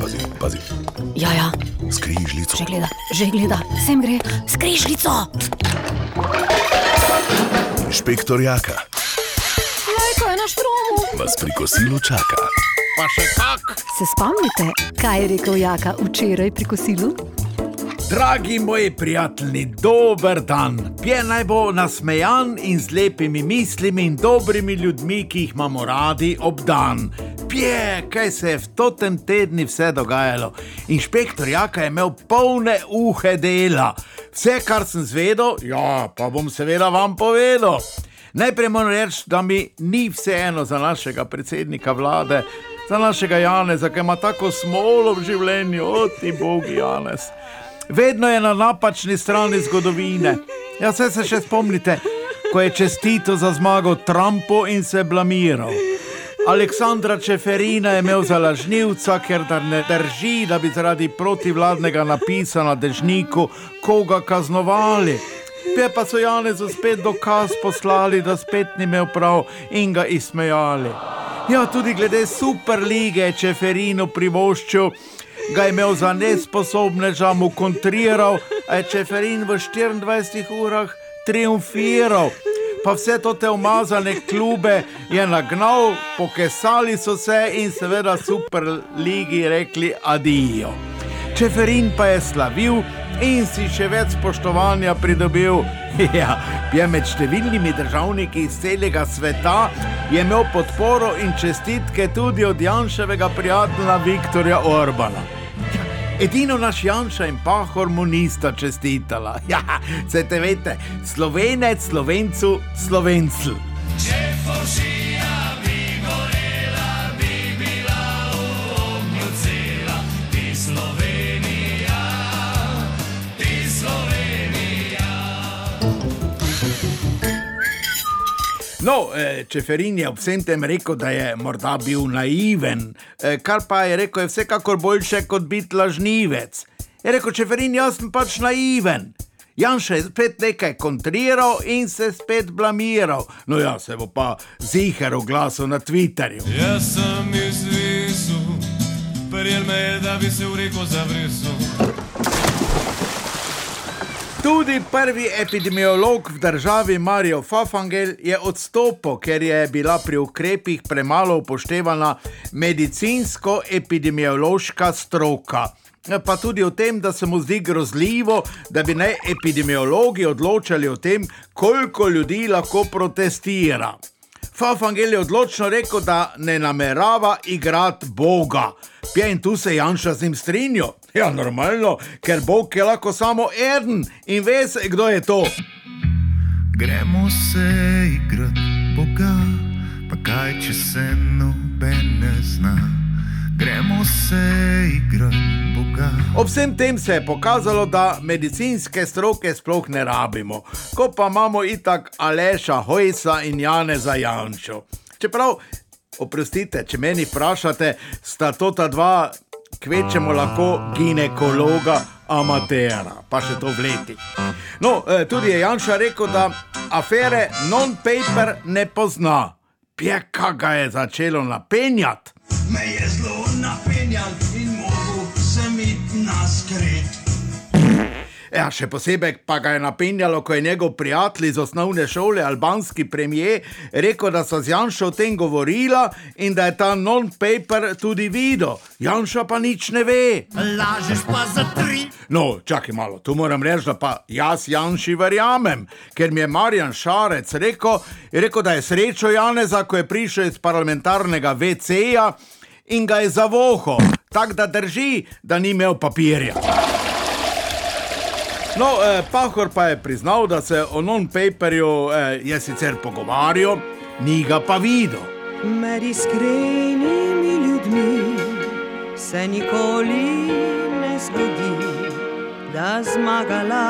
Pazi, pazi, Ja, ja, skrižljico. že gleda, že gleda, sem gre, skrižljico. Inšpektor Jaka Lajko je na štromu. vas pri kosilu čaka. Pa še kak. Se spomnite, kaj je rekel Jaka včeraj pri kosilu? Dragi moji prijatelji, dober dan. Pje naj bo nasmejan in z lepimi mislimi in dobrimi ljudmi, ki jih imamo radi ob dan. Pje, kaj se je v totem tednu vse dogajalo. Inšpektor Jaka je imel polne uhe dela. Vse, kar sem zvedel, ja, pa bom seveda vam povedal. Najprej moram reči, da mi ni vseeno za našega predsednika vlade, za našega Janeza, ki ima tako smolo v življenju, o ti bogi Janez. Vedno je na napačni strani zgodovine. Ja, vse se še spomnite, ko je čestito za zmago Trumpu in se blamiral. Aleksandra Čeferina je imel za lažnivca, ker da ne drži, da bi zaradi protivladnega napisa na dežniku koga kaznovali. Pe pa so Janezu spet dokaz poslali, da spet ni imel prav in ga izsmejali. Ja, tudi glede superlige je Čeferinu privoščil, ga je imel za nesposobneža, mu kontriral, a je Čeferin v 24 urah triumfiral. Pa vse to te umazane klube je nagnal, pokesali so se in seveda superligi rekli adijo. Čeferin pa je slavil in si še več spoštovanja pridobil. Ja, je med številnimi državniki iz celega sveta je imel podporo in čestitke tudi od Janševega prijatelja Viktorja Orbana. Edino naš Janša in Pahor mu nista čestitala. Ja, se te veste, slovenec, slovencu, slovencu. No, eh, Čeferin je ob vsem tem rekel, da je morda bil naiven, eh, kar pa je rekel, je vsekakor boljše kot biti lažnivec. Je rekel Čeferin, jaz sem pač naiven. Janša je spet nekaj kontriral in se spet blamiral. No, ja, se bo pa ziher oglasil na Twitterju. Jaz sem izvisel, prijel me je, da bi se v reko zabrisal. Tudi prvi epidemiolog v državi Marijo Fafangel je odstopil, ker je bila pri ukrepih premalo upoštevana medicinsko-epidemiološka stroka. Pa tudi o tem, da se mu zdi grozljivo, da bi naj epidemiologi odločali o tem, koliko ljudi lahko protestira. Fafangel je odločno rekel, da ne namerava igrati Boga. Pje in tu se Janša z njim strinja. Ja, normalno, ker Bog je lahko samo eden in ve se, kdo je to. Gremo se igrat Boga, pa kaj če se noben ne zna. Gremo se igrat Boga. Ob vsem tem se je pokazalo, da medicinske stroke sploh ne rabimo, ko pa imamo itak Aleša Hojsa in Janeza Jančo. Čeprav, oprostite, če meni vprašate, sta to ta dva kvečemo lahko ginekologa amatera, pa še to vleti. No, eh, tudi je Janša rekel, da afere non-paper ne pozna. Pjeka ga je začelo napenjati. Me je zelo napenjal Ja, še posebej pa ga je napenjalo, ko je njegov prijatelj iz osnovne šole, albanski premijer, rekel, da so z Janšo o tem govorila in da je ta non-paper tudi videl. Janša pa nič ne ve. Lažeš pa za tri. No, čakaj malo, tu moram reči, da pa jaz Janši verjamem, ker mi je Marjan Šarec rekel, rekel, da je srečo Janeza, ko je prišel iz parlamentarnega WC-ja in ga je zavohal, tako da drži, da ni imel papirja. No, eh, Pahor pa je priznal, da se o non-paperju eh, je sicer pogovarjal, ni ga pa videl. Med iskrenimi ljudmi se nikoli ne zgodi, da zmagala.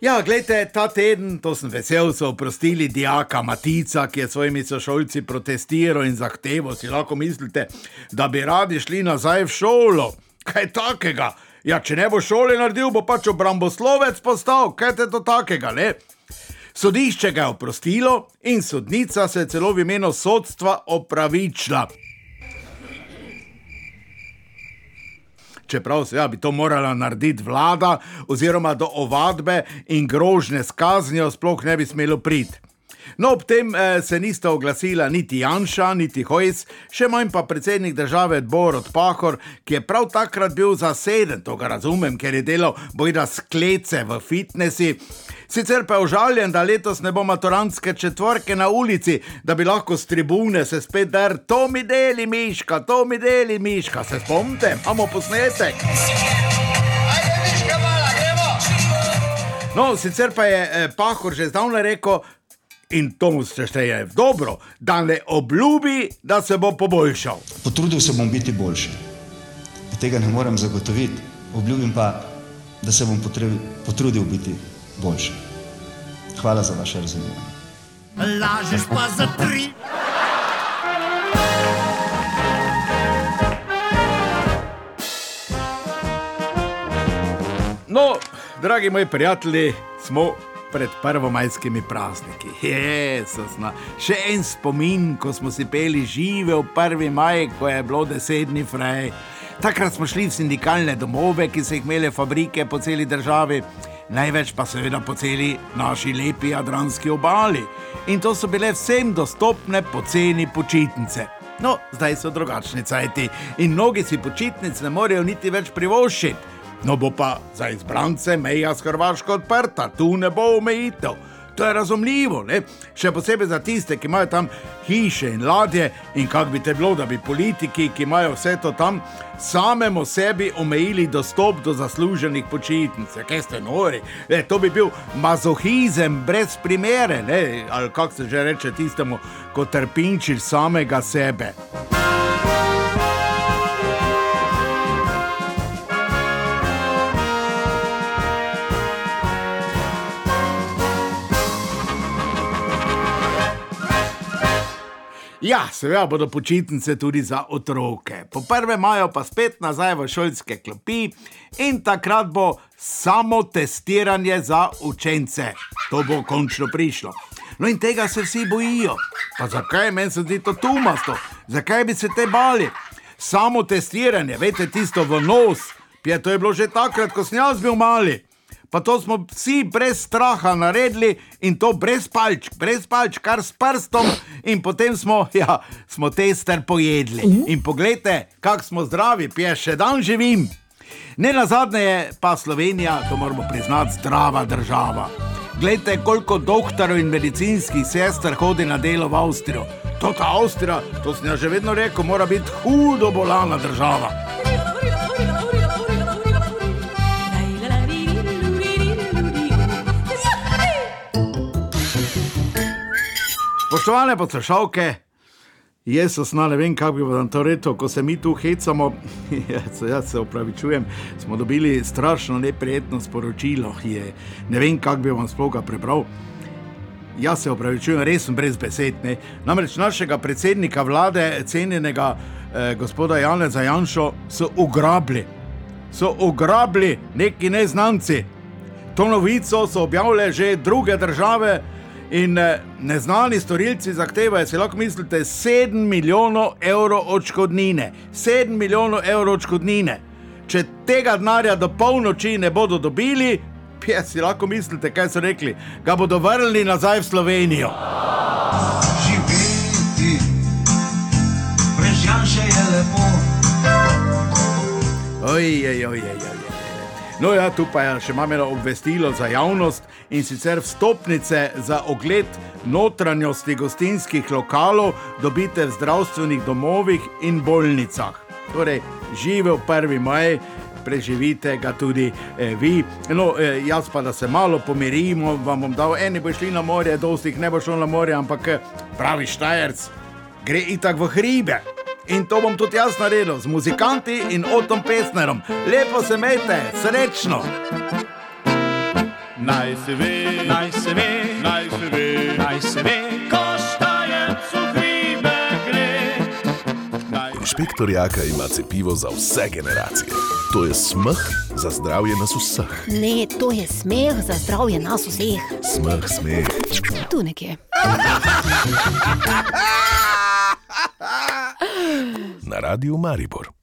Ja, gledajte, ta teden, to sem vesel, so oprostili dijaka Matica, ki je s svojimi sošolci protestiral in zahteval. Si lahko mislite, da bi radi šli nazaj v šolo. Kaj takega? Ja, če ne bo šole naredil, bo pač obramboslovec postal, kaj te to takega, ne? Sodišče ga je oprostilo in sodnica se je celo v imenu sodstva opravičila. Čeprav seveda bi to morala narediti vlada, oziroma do ovadbe in grožnje s kaznijo sploh ne bi smelo priti. No, ob tem eh, se nista oglasila niti Janša, niti Hojs, še manj pa predsednik države Borod Pahor, ki je prav takrat bil zaseden, to ga razumem, ker je delal bojda sklece v fitnesi. Sicer pa je užaljen, da letos ne bo maturantske četvorke na ulici, da bi lahko z tribune se spet dar, to mi deli miška, to mi deli miška, se spomnite, imamo posnetek. No, sicer pa je eh, Pahor že zdavnaj rekel, in to mu se šteje dobro, da ne obljubi, da se bo poboljšal. Potrudil se bom biti boljši. Tega ne morem zagotoviti, obljubim pa, da se bom potrebi, potrudil biti boljši. Hvala za vaše razumevanje. Lažeš pa za tri. No, dragi moji prijatelji, smo pred prvomajskimi prazniki. Jesusna. Še en spomin, ko smo si peli žive v prvi maj, ko je bilo desetni frej. Takrat smo šli v sindikalne domove, ki so jih imele fabrike po celi državi, največ pa seveda po celi naši lepi jadranski obali. In to so bile vsem dostopne poceni počitnice. No, zdaj so drugačni cajti in mnogi si počitnic ne morejo niti več privoščiti. No, bo pa za izbrance meja s Hrvaško odprta, tu ne bo omejitev. To je razumljivo, ne? še posebej za tiste, ki imajo tam hiše in ladje. In kako bi te bilo, da bi politiki, ki imajo vse to tam, samemu sebi omejili dostop do zasluženih počitnic, kaj ste nori. Ne, to bi bil mazohizem brez primere, ne? ali kako se že reče tistemu, ko trpinčiš samega sebe. Ja, seveda bodo počitnice tudi za otroke. Po prvem imajo pa spet nazaj v šolske klopi in takrat bo samo testiranje za učence. To bo končno prišlo. No in tega se vsi bojijo. Pa zakaj meni se zdi to tumasto? Zakaj bi se te bali? Samo testiranje, veste, tisto v nos. Pje, to je bilo že takrat, ko sem jaz bil mali. Pa to smo vsi brez straha naredili in to brez palčk, brez palčk, kar s prstom, in potem smo, ja, smo tester pojedli. In poglejte, kako smo zdravi, pije še dan živim. Ne na zadnje je pa Slovenija, to moramo priznati, zdrava država. Glejte, koliko doktorjev in medicinskih sester hodi na delo v Avstrijo. To ta Avstrija, to sem jaz že vedno rekel, mora biti hudo bolana država. Spoštovane poslušalke, jaz osna ne vem, kako bi vam to rekel, ko se mi tu hecamo. Jaz, jaz se opravičujem, smo dobili strašno neprijetno sporočilo. Je, ne vem, kako bi vam sploh ga prebral. Jaz se opravičujem, res sem brez besed. Ne. Namreč našega predsednika vlade, cenjenega eh, gospoda Janeza Janša, so ugrabili. So ugrabili neki neznanci. To novico so objavile že druge države. In eh, neznani storilci zahtevajo, si lahko mislite, 7 milijonov evrov odškodnine. 7 milijonov evrov odškodnine. Če tega denarja do polnoči ne bodo dobili, pa si lahko mislite, kaj so rekli, ga bodo vrnili nazaj v Slovenijo. Živeti, brez Janša je lepo. Ojej, ojej, ojej. No, ja, tu pa je še imam eno obvestilo za javnost in sicer vstopnice za ogled notranjosti gostinskih lokalov dobite v zdravstvenih domovih in bolnicah. Torej, žive v 1. maj, preživite ga tudi eh, vi. No, eh, jaz pa da se malo pomirimo, vam bom dal, eni bo šli na morje, dosti jih ne bo šlo na morje, ampak eh, pravi Štajerc gre itak v hribe. In to bom tudi jaz naredil z muzikanti in Otom Pesnerom. Lepo se imejte, srečno! Naj se ve, naj se ve, naj se ve, naj se ve, ko štajec v hribe gre. Naj Inšpektor Jaka ima cepivo za vse generacije. To je smeh za zdravje nas vseh. Ne, to je smeh za zdravje nas vseh. Smeh, smeh. Tu nekje. Na radiju Maribor.